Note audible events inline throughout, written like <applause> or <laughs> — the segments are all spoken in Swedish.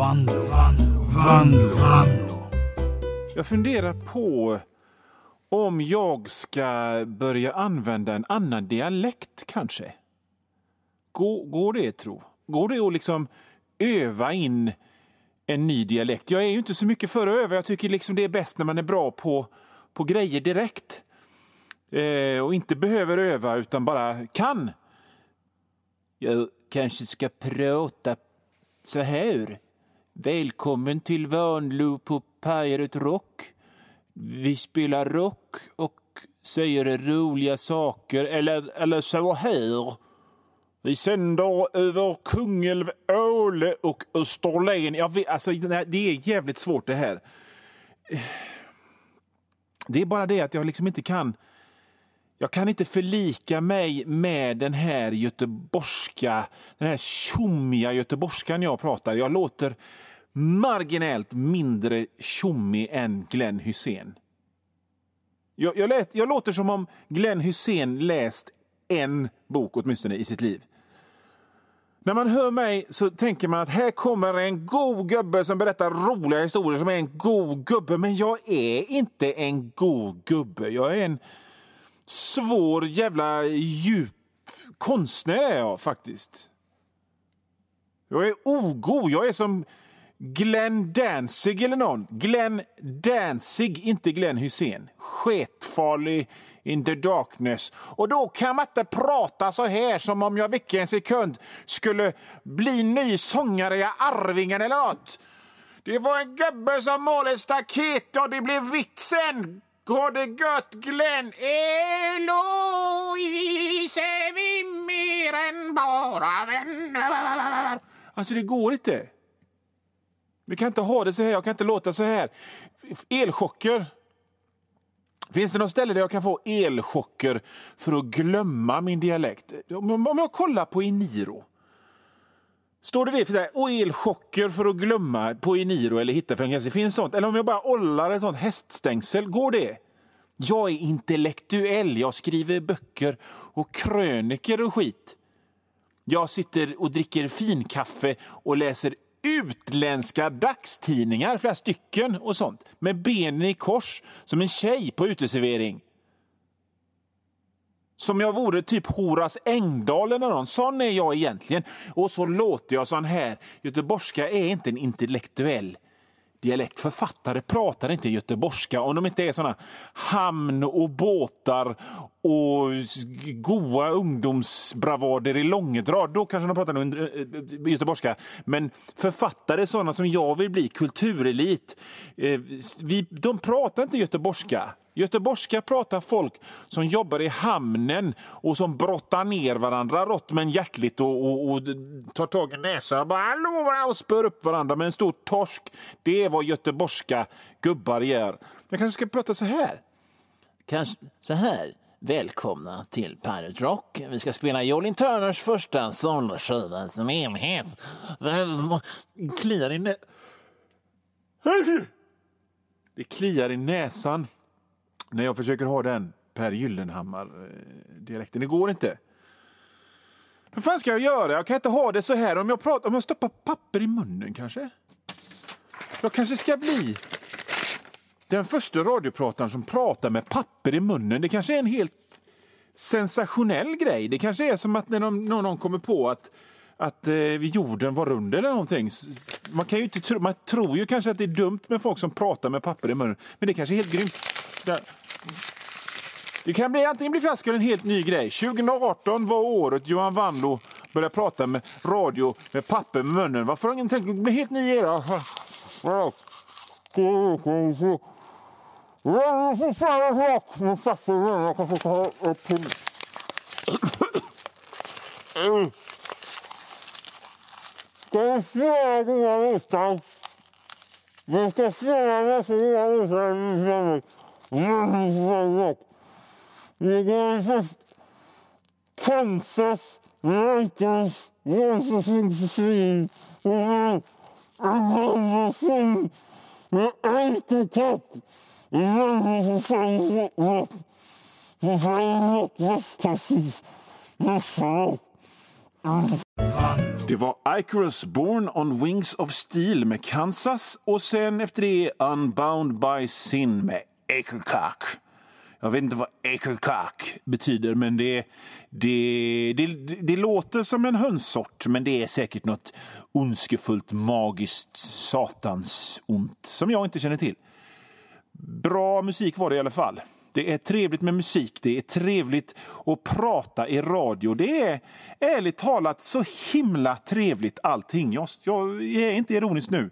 Vanlo, Vanlo, Vanlo. Jag funderar på om jag ska börja använda en annan dialekt kanske. Går, går det tro? Går det att liksom öva in en ny dialekt? Jag är ju inte så mycket för att öva. Jag tycker liksom det är bäst när man är bra på, på grejer direkt. Eh, och inte behöver öva utan bara kan. Jag kanske ska prata så här. Välkommen till Vanlo på Pirate Rock. Vi spelar rock och säger roliga saker, eller, eller så här. Vi sänder över Kungälv, Åle och Österlen. Jag vet, alltså, det är jävligt svårt det här. Det är bara det att jag liksom inte kan... Jag kan inte förlika mig med den här göteborgska, den här tjommiga göteborgskan jag pratar. Jag låter marginellt mindre tjommig än Glenn Hussein. Jag, jag, lät, jag låter som om Glenn Hussein läst en bok åtminstone i sitt liv. När man hör mig så tänker man att här kommer en god gubbe som berättar roliga historier som är en god gubbe. Men jag är inte en god gubbe. Jag är en svår jävla djup konstnär är jag faktiskt. Jag är ogod. Jag är som Glenn Danzig eller någon. Glenn Danzig, inte Glenn Hussein. Sketfarlig in the darkness. Och då kan man inte prata så här som om jag vilken sekund skulle bli ny sångare i Arvingen eller något. Det var en gubbe som målade staket och det blev vitsen. Går det gött Glenn? Eloise, vi mer än bara vänner. Alltså det går inte. Vi kan inte ha det så här, jag kan inte låta så här. Elchocker. Finns det något ställe där jag kan få elchocker för att glömma min dialekt? Om jag kollar på Eniro. Står det det för det? Och elchocker för att glömma på Eniro eller Hittafängelse? Finns sånt? Eller om jag bara ollar ett sånt häststängsel, går det? Jag är intellektuell. Jag skriver böcker och kröniker och skit. Jag sitter och dricker finkaffe och läser utländska dagstidningar, flera stycken och sånt, med benen i kors som en tjej på uteservering. Som jag vore typ Horace Engdahl eller någon. Sån är jag egentligen. Och så låter jag sån här. Göteborgska är inte en intellektuell dialekt. Författare pratar inte göteborgska om de inte är såna hamn och båtar och goa ungdomsbravader i långdrag. Då kanske de pratar eh, eh, göteborgska. Men författare, såna som jag vill bli, kulturelit, eh, vi, de pratar inte göteborgska. Göteborgska pratar folk som jobbar i hamnen och som brottar ner varandra rått men hjärtligt och, och, och tar tag i näsan och, bara, och spör upp varandra med en stor torsk. Det är vad göteborgska gubbar gör. Jag kanske ska prata så här. Kanske så här. Välkomna till Pirate Rock. Vi ska spela Jolin Turners första soloskiva som enhet. Kliar i nä... Det kliar i näsan när jag försöker ha den Per Gyllenhammar-dialekten. Eh, det går inte. Vad fan ska jag göra? Jag kan inte ha det så här. Om jag, pratar, om jag stoppar papper i munnen kanske? Jag kanske ska bli den första radioprataren som pratar med papper i munnen. Det kanske är en helt sensationell grej. Det kanske är som att när någon, någon kommer på att att eh, jorden var rund eller någonting. Man, kan ju inte tro, man tror ju kanske att det är dumt med folk som pratar med papper i munnen. Men det kanske är helt grymt. Det kan bli antingen bli fiasko eller en helt ny grej. 2018 var året Johan Wandlo började prata med radio med papper med munnen. Varför har ingen tänkt det blir helt ny era? Ska vi se den här listan? Vi ska se vad Kansas, med. Det var Icarus Born on Wings of Steel med Kansas och sen efter det Unbound by Sin med Ekelkak. Jag vet inte vad ekenkak betyder, men det, det, det, det, låter som en hönssort. Men det är säkert något ondskefullt, magiskt, satans ont som jag inte känner till. Bra musik var det i alla fall. Det är trevligt med musik, det är trevligt att prata i radio. Det är ärligt talat så himla trevligt allting. Jag, jag är inte ironisk nu.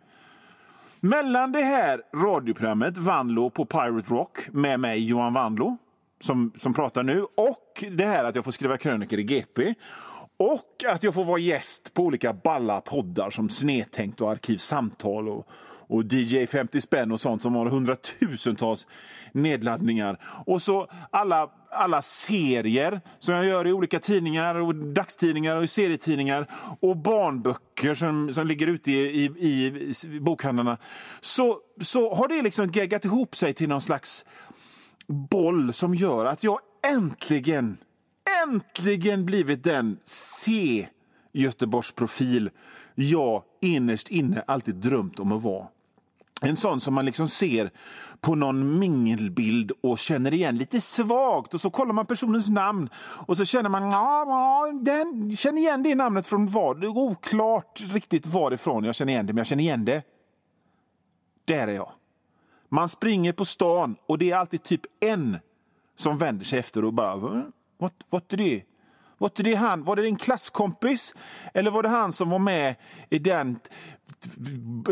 Mellan det här radioprogrammet Vanlo på Pirate Rock med mig Johan Vanlo som, som pratar nu och det här att jag får skriva krönikor i GP och att jag får vara gäst på olika balla poddar som Snedtänkt och Arkivsamtal och, och DJ 50 spänn och sånt som har hundratusentals nedladdningar. Och så alla, alla serier som jag gör i olika tidningar, och dagstidningar och serietidningar och barnböcker som, som ligger ute i, i, i bokhandlarna. Så, så har det liksom geggat ihop sig till någon slags boll som gör att jag äntligen, äntligen blivit den C Göteborgsprofil jag innerst inne alltid drömt om att vara. En sån som man liksom ser på någon mingelbild och känner igen lite svagt. Och så kollar man personens namn och så känner man ja, den känner igen det namnet från vad. Det är oklart riktigt varifrån jag känner igen det, men jag känner igen det. Där är jag. Man springer på stan och det är alltid typ en som vänder sig efter och bara vad, what är det? Var det, han, var det din klasskompis eller var det han som var med i den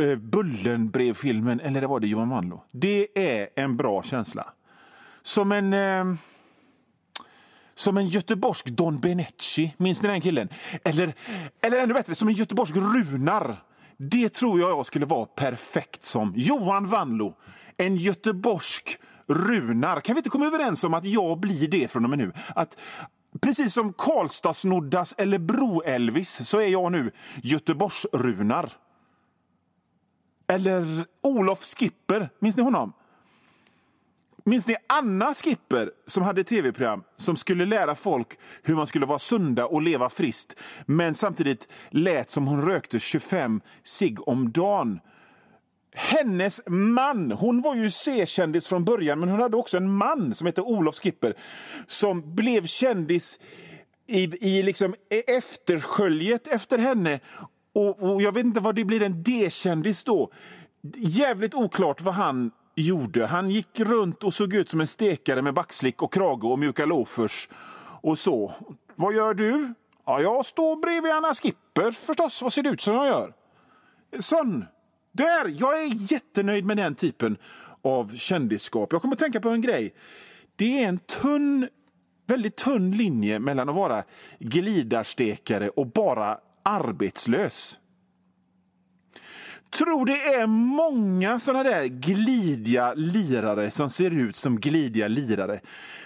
Eh, Bullenbrevfilmen eller var det Johan Manlo? Det är en bra känsla. Som en... Eh, som en göteborgsk Don Benecci. Minns ni den killen? Eller, eller ännu bättre, som en göteborgsk Runar. Det tror jag jag skulle vara perfekt som. Johan Vanlo. En göteborgsk Runar. Kan vi inte komma överens om att jag blir det från och med nu? Att, precis som Karlstadsnoddas eller Bro-Elvis så är jag nu Göteborgs-Runar. Eller Olof Skipper, minns ni honom? Minns ni Anna Skipper som hade tv-program som skulle lära folk hur man skulle vara sunda och leva friskt men samtidigt lät som hon rökte 25 cigg om dagen? Hennes man, hon var ju C-kändis från början men hon hade också en man som hette Olof Skipper som blev kändis i, i liksom e- eftersköljet efter henne och, och, jag vet inte vad det blir en D-kändis då. Jävligt oklart vad han gjorde. Han gick runt och såg ut som en stekare med backslick och krage och mjuka loafers och så. Vad gör du? Ja, jag står bredvid Anna Skipper förstås. Vad ser det ut som jag gör? Sån. Där! Jag är jättenöjd med den typen av kändisskap. Jag kommer att tänka på en grej. Det är en tunn, väldigt tunn linje mellan att vara glidarstekare och bara arbetslös. Tror det är många såna där glidiga lirare som ser ut som glidiga lirare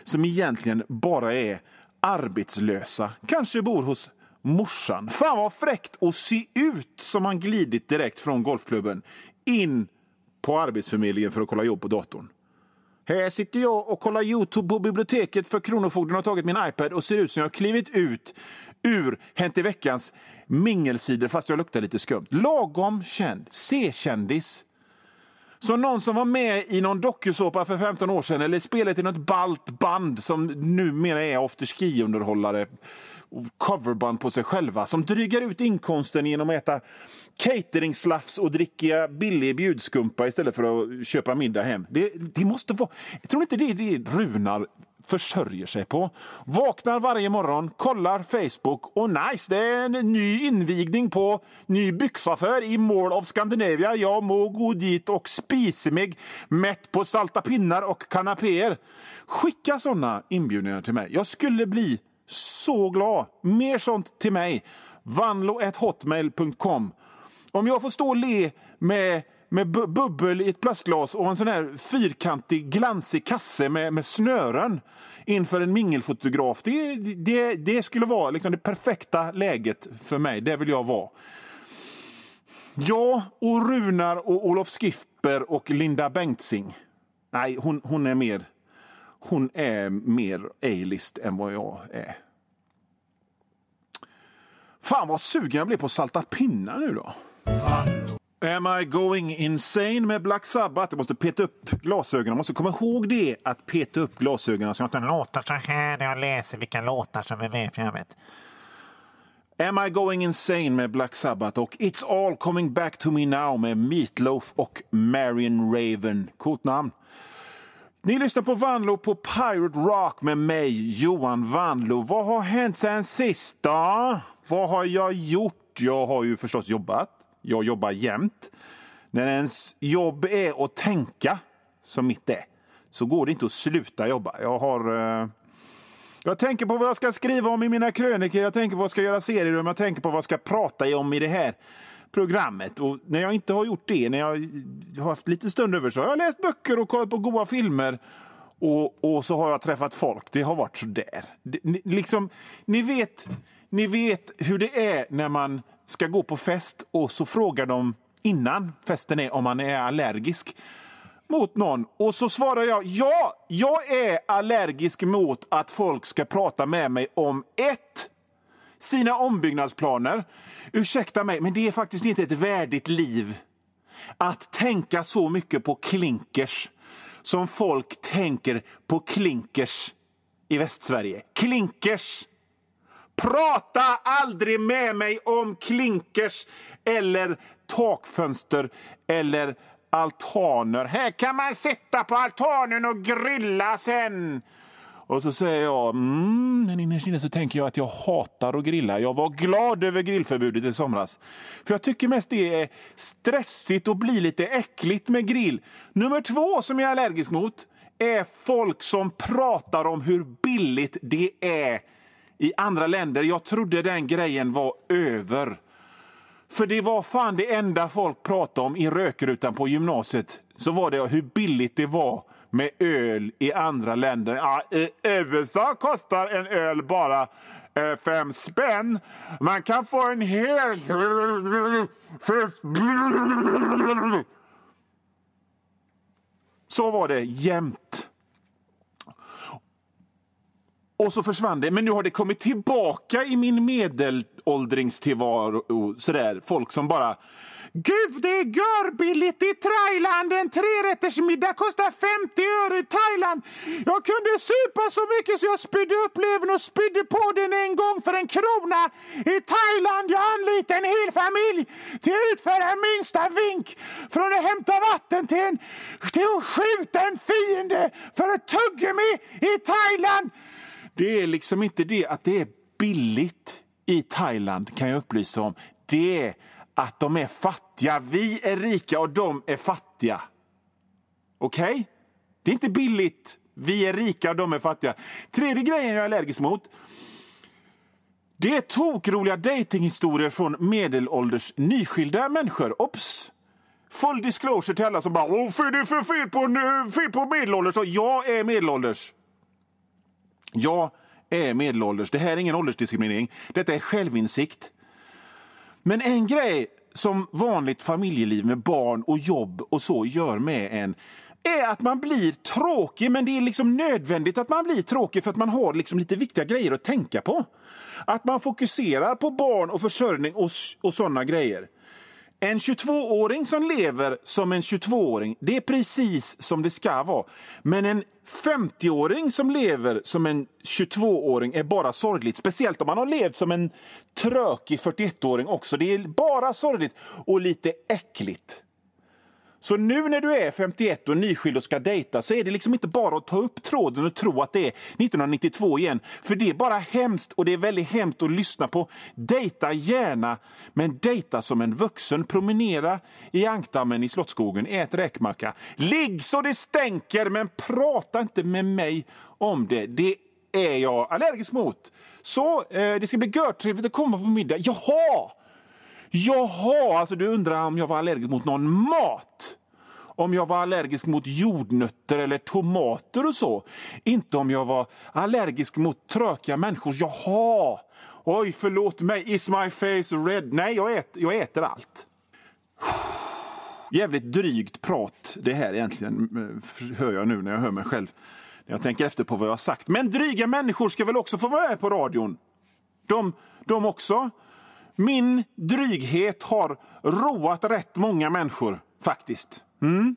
som egentligen bara är arbetslösa. Kanske bor hos morsan. Fan vad fräckt att se ut som man glidit direkt från golfklubben in på Arbetsförmedlingen för att kolla jobb på datorn. Här sitter jag och kollar Youtube på biblioteket för Kronofogden har tagit min iPad och ser ut som jag klivit ut ur Hänt i veckans mingelsidor fast jag luktar lite skumt. Lagom känd. C-kändis. Som någon som var med i någon dokusåpa för 15 år sedan eller spelat i något balt band som numera är afterski-underhållare och coverband på sig själva som drygar ut inkomsten genom att äta cateringslafs och dricka billig bjudskumpa istället för att köpa middag hem. Det, det måste vara... Jag tror inte det är det Runar försörjer sig på. Vaknar varje morgon, kollar Facebook och nice, det är en ny invigning på ny byxaffär i Mall of Scandinavia. Jag må gå dit och spisa mig mätt på salta pinnar och kanapéer. Skicka såna inbjudningar till mig. Jag skulle bli så glad. Mer sånt till mig. Vanlo.hotmail.com. Om jag får stå och le med med bu bubbel i ett plastglas och en sån här fyrkantig glansig kasse med, med snören inför en mingelfotograf. Det, det, det skulle vara liksom det perfekta läget för mig. Det vill jag vara. Jag och Runar och Olof Skiffer och Linda Bengtzing. Nej, hon, hon är mer hon är mer A-list än vad jag är. Fan vad sugen jag blev på salta pinnar nu då. Am I going insane med Black Sabbath? Jag måste peta upp glasögonen. Jag måste komma ihåg det, att peta upp glasögonen så jag inte låter så här när jag läser vilka låtar som är med i programmet. Am I going insane med Black Sabbath och It's all coming back to me now med Meatloaf och Marion Raven. Coolt namn. Ni lyssnar på Vanlo på Pirate Rock med mig, Johan Vanlo. Vad har hänt sen sist då? Vad har jag gjort? Jag har ju förstås jobbat. Jag jobbar jämt. När ens jobb är att tänka, som mitt är, så går det inte att sluta jobba. Jag har... Eh, jag tänker på vad jag ska skriva om i mina krönikor, jag tänker på vad jag ska göra serier om, jag tänker på vad jag ska prata om i det här programmet. Och när jag inte har gjort det, när jag har haft lite stund över, så har jag läst böcker och kollat på goda filmer. Och, och så har jag träffat folk. Det har varit sådär. Det, ni, liksom, ni, vet, ni vet hur det är när man ska gå på fest och så frågar de innan festen är om man är allergisk mot någon. Och så svarar jag ja, jag är allergisk mot att folk ska prata med mig om ett, sina ombyggnadsplaner. Ursäkta mig, men det är faktiskt inte ett värdigt liv att tänka så mycket på klinkers som folk tänker på klinkers i Västsverige. Klinkers! Prata aldrig med mig om klinkers eller takfönster eller altaner. Här kan man sitta på altanen och grilla sen. Och så säger jag, mm, men innerst inne så tänker jag att jag hatar att grilla. Jag var glad över grillförbudet i somras. För jag tycker mest det är stressigt och blir lite äckligt med grill. Nummer två som jag är allergisk mot är folk som pratar om hur billigt det är i andra länder. Jag trodde den grejen var över. För det var fan det enda folk pratade om i rökrutan på gymnasiet. Så var det hur billigt det var med öl i andra länder. Ja, I USA kostar en öl bara eh, fem spänn. Man kan få en hel... Så var det jämt. Och så försvann det. Men nu har det kommit tillbaka i min medelåldringstillvaro. Sådär. Folk som bara Gud, det är görbilligt i Thailand! En trerättersmiddag kostar 50 öre i Thailand! Jag kunde supa så mycket så jag spydde upp levern och spydde på den en gång för en krona! I Thailand jag anlitade en hel familj till att utföra minsta vink från att hämta vatten till, en, till att skjuta en fiende för ett tuggummi i Thailand! Det är liksom inte det att det är billigt i Thailand, kan jag upplysa om. Det är att de är fattiga. Vi är rika och de är fattiga. Okej? Okay? Det är inte billigt. Vi är rika och de är fattiga. Tredje grejen jag är allergisk mot. Det är tokroliga datinghistorier från medelålders nyskilda människor. Ops! Full disclosure till alla som bara Åh, det är för fel på, fel på medelålders. Och jag är medelålders. Jag är medelålders. Det här är ingen åldersdiskriminering. Detta är självinsikt. Men en grej som vanligt familjeliv med barn och jobb och så gör med en är att man blir tråkig, men det är liksom nödvändigt att man blir tråkig för att man har liksom lite viktiga grejer att tänka på. Att man fokuserar på barn och försörjning och, och sådana grejer. En 22-åring som lever som en 22-åring, det är precis som det ska vara. Men en 50-åring som lever som en 22-åring är bara sorgligt. Speciellt om man har levt som en trökig 41-åring också. Det är bara sorgligt och lite äckligt. Så nu när du är 51 och nyskild och ska dejta så är det liksom inte bara att ta upp tråden och tro att det är 1992 igen. För det är bara hemskt och det är väldigt hemskt att lyssna på. Dejta gärna, men dejta som en vuxen. Promenera i ankdammen i Slottsskogen, ät räkmacka. Ligg så det stänker, men prata inte med mig om det. Det är jag allergisk mot. Så eh, det ska bli görtrevligt att komma på middag. Jaha! Jaha, alltså du undrar om jag var allergisk mot någon mat? Om jag var allergisk mot jordnötter eller tomater och så. Inte om jag var allergisk mot trökiga människor. Jaha! Oj, förlåt mig. Is my face red? Nej, jag äter, jag äter allt. Jävligt drygt prat det här egentligen, eh, hör jag nu när jag hör mig själv. När jag tänker efter på vad jag har sagt. Men dryga människor ska väl också få vara med på radion? De, de också? Min dryghet har roat rätt många människor, faktiskt. Mm.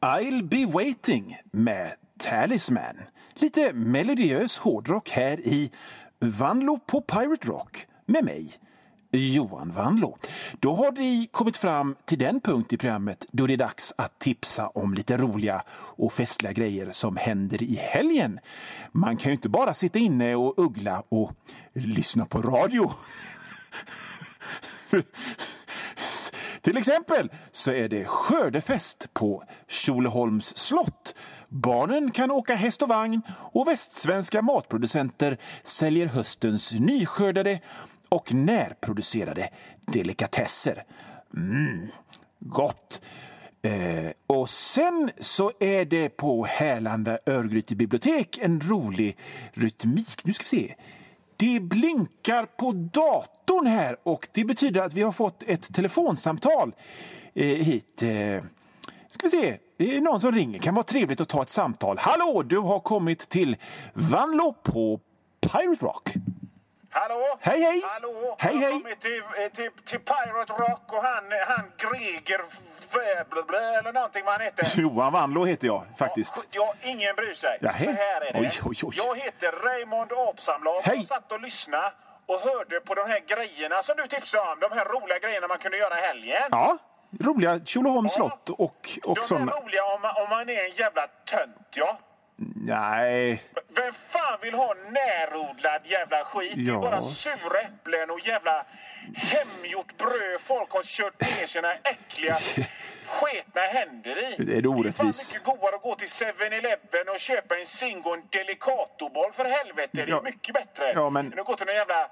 I'll be waiting med Talisman. Lite melodiös hårdrock här i Vanlo på Pirate Rock med mig, Johan Vanlo. Då har vi kommit fram till den punkt i programmet då det är dags att tipsa om lite roliga och festliga grejer som händer i helgen. Man kan ju inte bara sitta inne och uggla och lyssna på radio. Till exempel så är det skördefest på Tjolöholms slott. Barnen kan åka häst och vagn och västsvenska matproducenter säljer höstens nyskördade och närproducerade delikatesser. Mm, gott! Eh, och sen så är det på Härlanda Örgryte bibliotek en rolig rytmik. Nu ska vi se. Det blinkar på datorn här och det betyder att vi har fått ett telefonsamtal eh, hit. Eh, ska vi se. Det är någon som ringer. kan vara trevligt att ta ett samtal. Hallå, du har kommit till Vanlo på Pirate Rock. Hallå? Hej, hej. Hallå? Hej, jag hej. kommit till, eh, till, till Pirate Rock och han, han Greger Väblblä eller någonting vad han heter. <laughs> Johan Vanlo heter jag faktiskt. Ja, ingen bryr sig. Ja, hej. Så här är det. Oj, oj, oj. Jag heter Raymond Apsamlag. Jag satt och lyssnade och hörde på de här grejerna som du tipsade om. De här roliga grejerna man kunde göra i helgen. Ja, roliga Tjolöholms slott och, och de är sådana. roliga om man, om man är en jävla tönt, ja. Nej, Vem fan vill ha närodlad jävla skit? Det Ja. är bara sura äpplen och jävla hemgjort bröd folk har kört ner sina äckliga sketna händer i. Det är det orättvis. Det är fan mycket godare att gå till 7-Eleven och köpa en Zingo och en Delicatoboll för helvete. Det är Ja. mycket bättre Ja, men- än att gå till någon jävla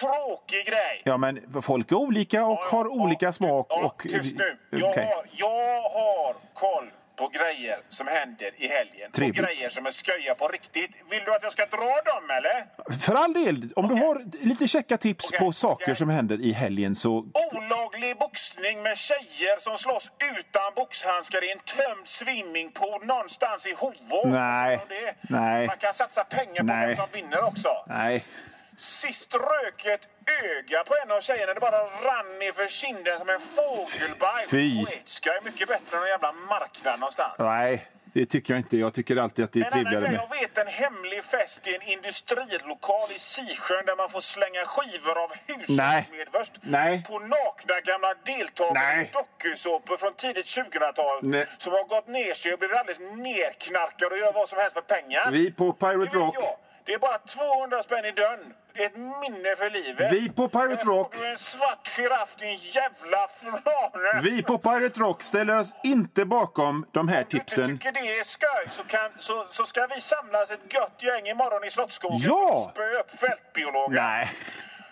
tråkig grej. ja men folk är olika och Ja, har olika smak. Och, tyst nu. Jag, Okej. har, jag har koll på grejer som händer i helgen. Trevligt. Och grejer som är sköja på riktigt. Vill du att jag ska dra dem eller? För all del, om du har lite käcka tips Okej, på saker okej. som händer i helgen så... Olaglig boxning med tjejer som slåss utan boxhandskar i en tömd swimmingpool någonstans i Hovås. Nej, nej. Man kan satsa pengar på Nej. vem som vinner också. Nej. Sist rök ett öga på en av tjejerna. Det bara rann ner kinden som en fågelbaj. Fy. Poetiska är mycket bättre än en jävla marknad någonstans. Nej, det tycker jag inte. Jag tycker alltid att det är En trevligare med... jag vet en hemlig fest i en industrilokal i Sisjön där man får slänga skivor av hushållsmedvurst på nakna gamla deltagare i dokusåpor från tidigt 2000-tal Nej. som har gått ner sig och blivit alldeles nerknarkade och gör vad som helst för pengar. Vi på Pirate Rock. jag. Det är bara 200 spänn i dörren. Det är ett minne för livet. Vi på Pirate Rock. Du en svart giraff, din jävla frane. Vi på Pirate Rock ställer oss inte bakom de här Om du tipsen. inte tycker det är skoj så, kan, så, så ska vi samlas ett gött gäng imorgon i Slottsskogen Ja! att spöa upp fältbiologer. Nej.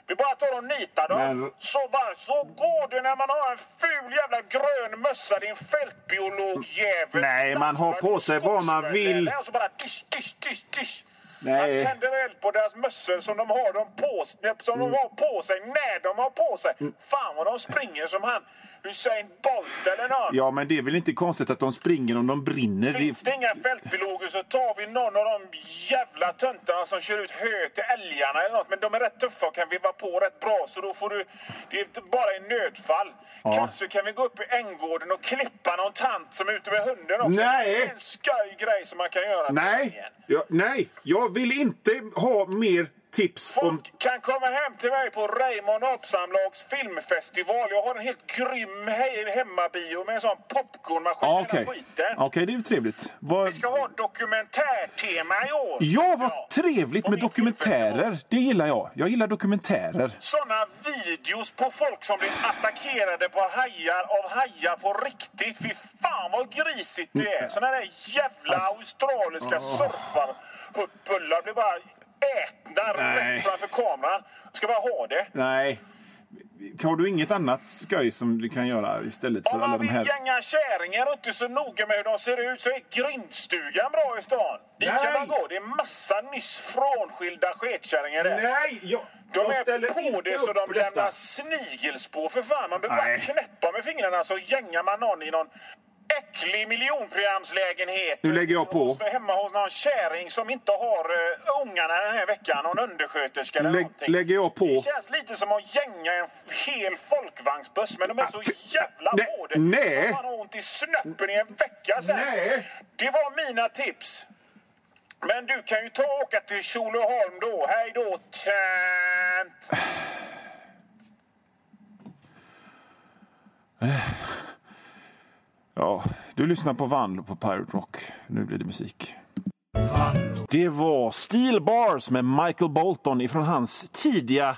Vi bara tar och nitar dem. Men- Så, bara, så går det när man har en ful jävla grön mössa, din fältbiologjävel. Nej, man har på sig vad man vill. Och så bara dish, dish, dish, dish. Nej. Man tänder eld på deras mössor som de har, dem på, som de har på sig när de har på sig. Fan vad de springer som han Usain Bolt eller någon. Ja, men det är väl inte konstigt att de springer om de brinner. Finns Det... inga fältbiologer så tar vi någon av de jävla töntarna som kör ut hö till älgarna eller något. Men de är rätt tuffa och kan veva på rätt bra så då får du... Det är bara i nödfall. Ja. Kanske kan vi gå upp i ängården och klippa någon tant som är ute med hunden också. Nej. Det är en skoj grej som man kan göra. Nej, ja, nej, jag vill inte ha mer tips om... Folk kan komma hem till mig på Raymond Apsamlags filmfestival. Jag har en helt grym he hemmabio med en sån popcornmaskin hela Okej. Okej, det är ju trevligt. Vad... Vi ska ha dokumentärtema i år. Ja, vad trevligt med dokumentärer. Det gillar jag. Jag gillar dokumentärer. Såna videos på folk som blir attackerade på hajar av hajar på riktigt. Fy fan vad grisigt det är. Såna där jävla australiska surfarhuttbullar blir bara ätna Nej. rätt framför kameran. Jag ska bara ha det. Nej. Har du inget annat skoj som du kan göra istället för Om alla man de vill här? gänga kärringar och inte så noga med hur de ser ut så är grindstugan bra i stan. Dit kan Nej. man gå. Det är massa nyss frånskilda sketkärringar där. Nej, jag, De jag är på det så de detta. lämnar snigelspår för fan. Man behöver bara knäppa med fingrarna så gängar man någon i någon äcklig miljonprogramslägenhet. Nu lägger jag på. Hos, hemma hos någon käring som inte har uh, ungarna den här veckan. Någon undersköterska eller Lä, någonting. lägger jag på. Det känns lite som att gänga en hel folkvagnsbuss. Men de är så jävla det. nej. Man har ont i snöppen i en vecka sen. Nej. Det var mina tips. Men du kan ju ta och åka till Tjolöholm då. Hej då, tönt! <sighs> Ja, du lyssnar på Vanlo på Pirate Rock. Nu blir det musik. Det var Steel Bars med Michael Bolton ifrån hans tidiga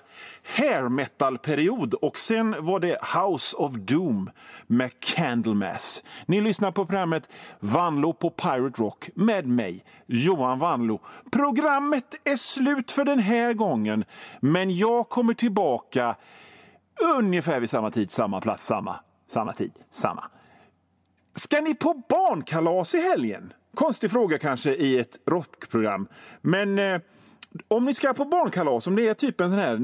hair metal-period. Och sen var det House of Doom med Candlemass. Ni lyssnar på programmet Vanlo på Pirate Rock med mig, Johan Vanlo. Programmet är slut för den här gången, men jag kommer tillbaka ungefär vid samma tid, samma plats, samma, samma tid, samma. Ska ni på barnkalas i helgen? Konstig fråga kanske i ett rockprogram. Men eh, om ni ska på barnkalas, om det är typ en sån här,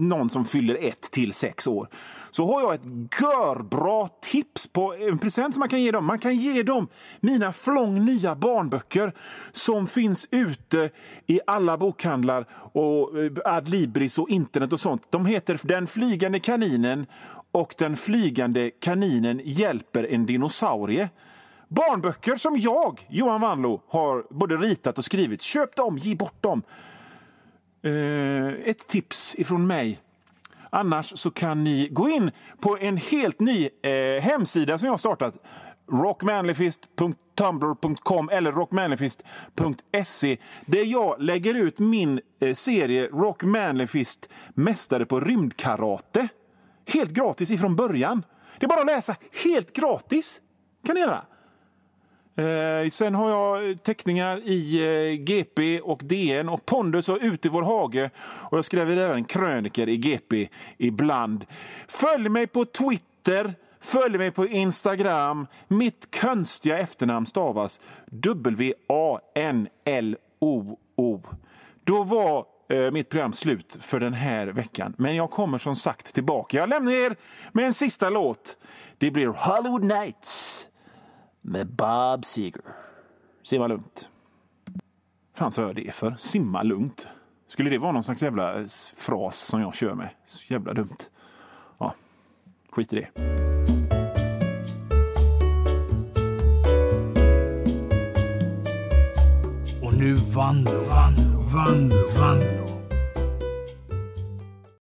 någon som fyller ett till sex år, så har jag ett görbra tips på en present som man kan ge dem. Man kan ge dem mina flång nya barnböcker som finns ute i alla bokhandlar och eh, Adlibris och internet och sånt. De heter Den flygande kaninen och Den flygande kaninen hjälper en dinosaurie. Barnböcker som jag, Johan Wanlo, har både ritat och skrivit. Köp dem, ge bort dem. Eh, ett tips ifrån mig. Annars så kan ni gå in på en helt ny eh, hemsida som jag har startat. rockmanlyfist.tumblr.com eller rockmanlyfist.se där jag lägger ut min eh, serie Rock Manlyfist Mästare på rymdkarate. Helt gratis ifrån början. Det är bara att läsa helt gratis. kan ni göra. Eh, sen har jag teckningar i eh, GP och DN och Pondus och Ut i vår hage. Och jag skriver även kröniker i GP ibland. Följ mig på Twitter. Följ mig på Instagram. Mitt konstiga efternamn stavas W-A-N-L-O-O. Då var Eh, mitt program slut för den här veckan. Men jag kommer som sagt tillbaka. Jag lämnar er med en sista låt. Det blir Hollywood Nights med Bob Seger. Simma lugnt. fan sa jag det för? Simma lugnt. Skulle det vara någon slags jävla eh, fras som jag kör med? Så jävla dumt. Ja, skit i det. Och nu Vanlo, Vanlo, Vanlo, Vanlo.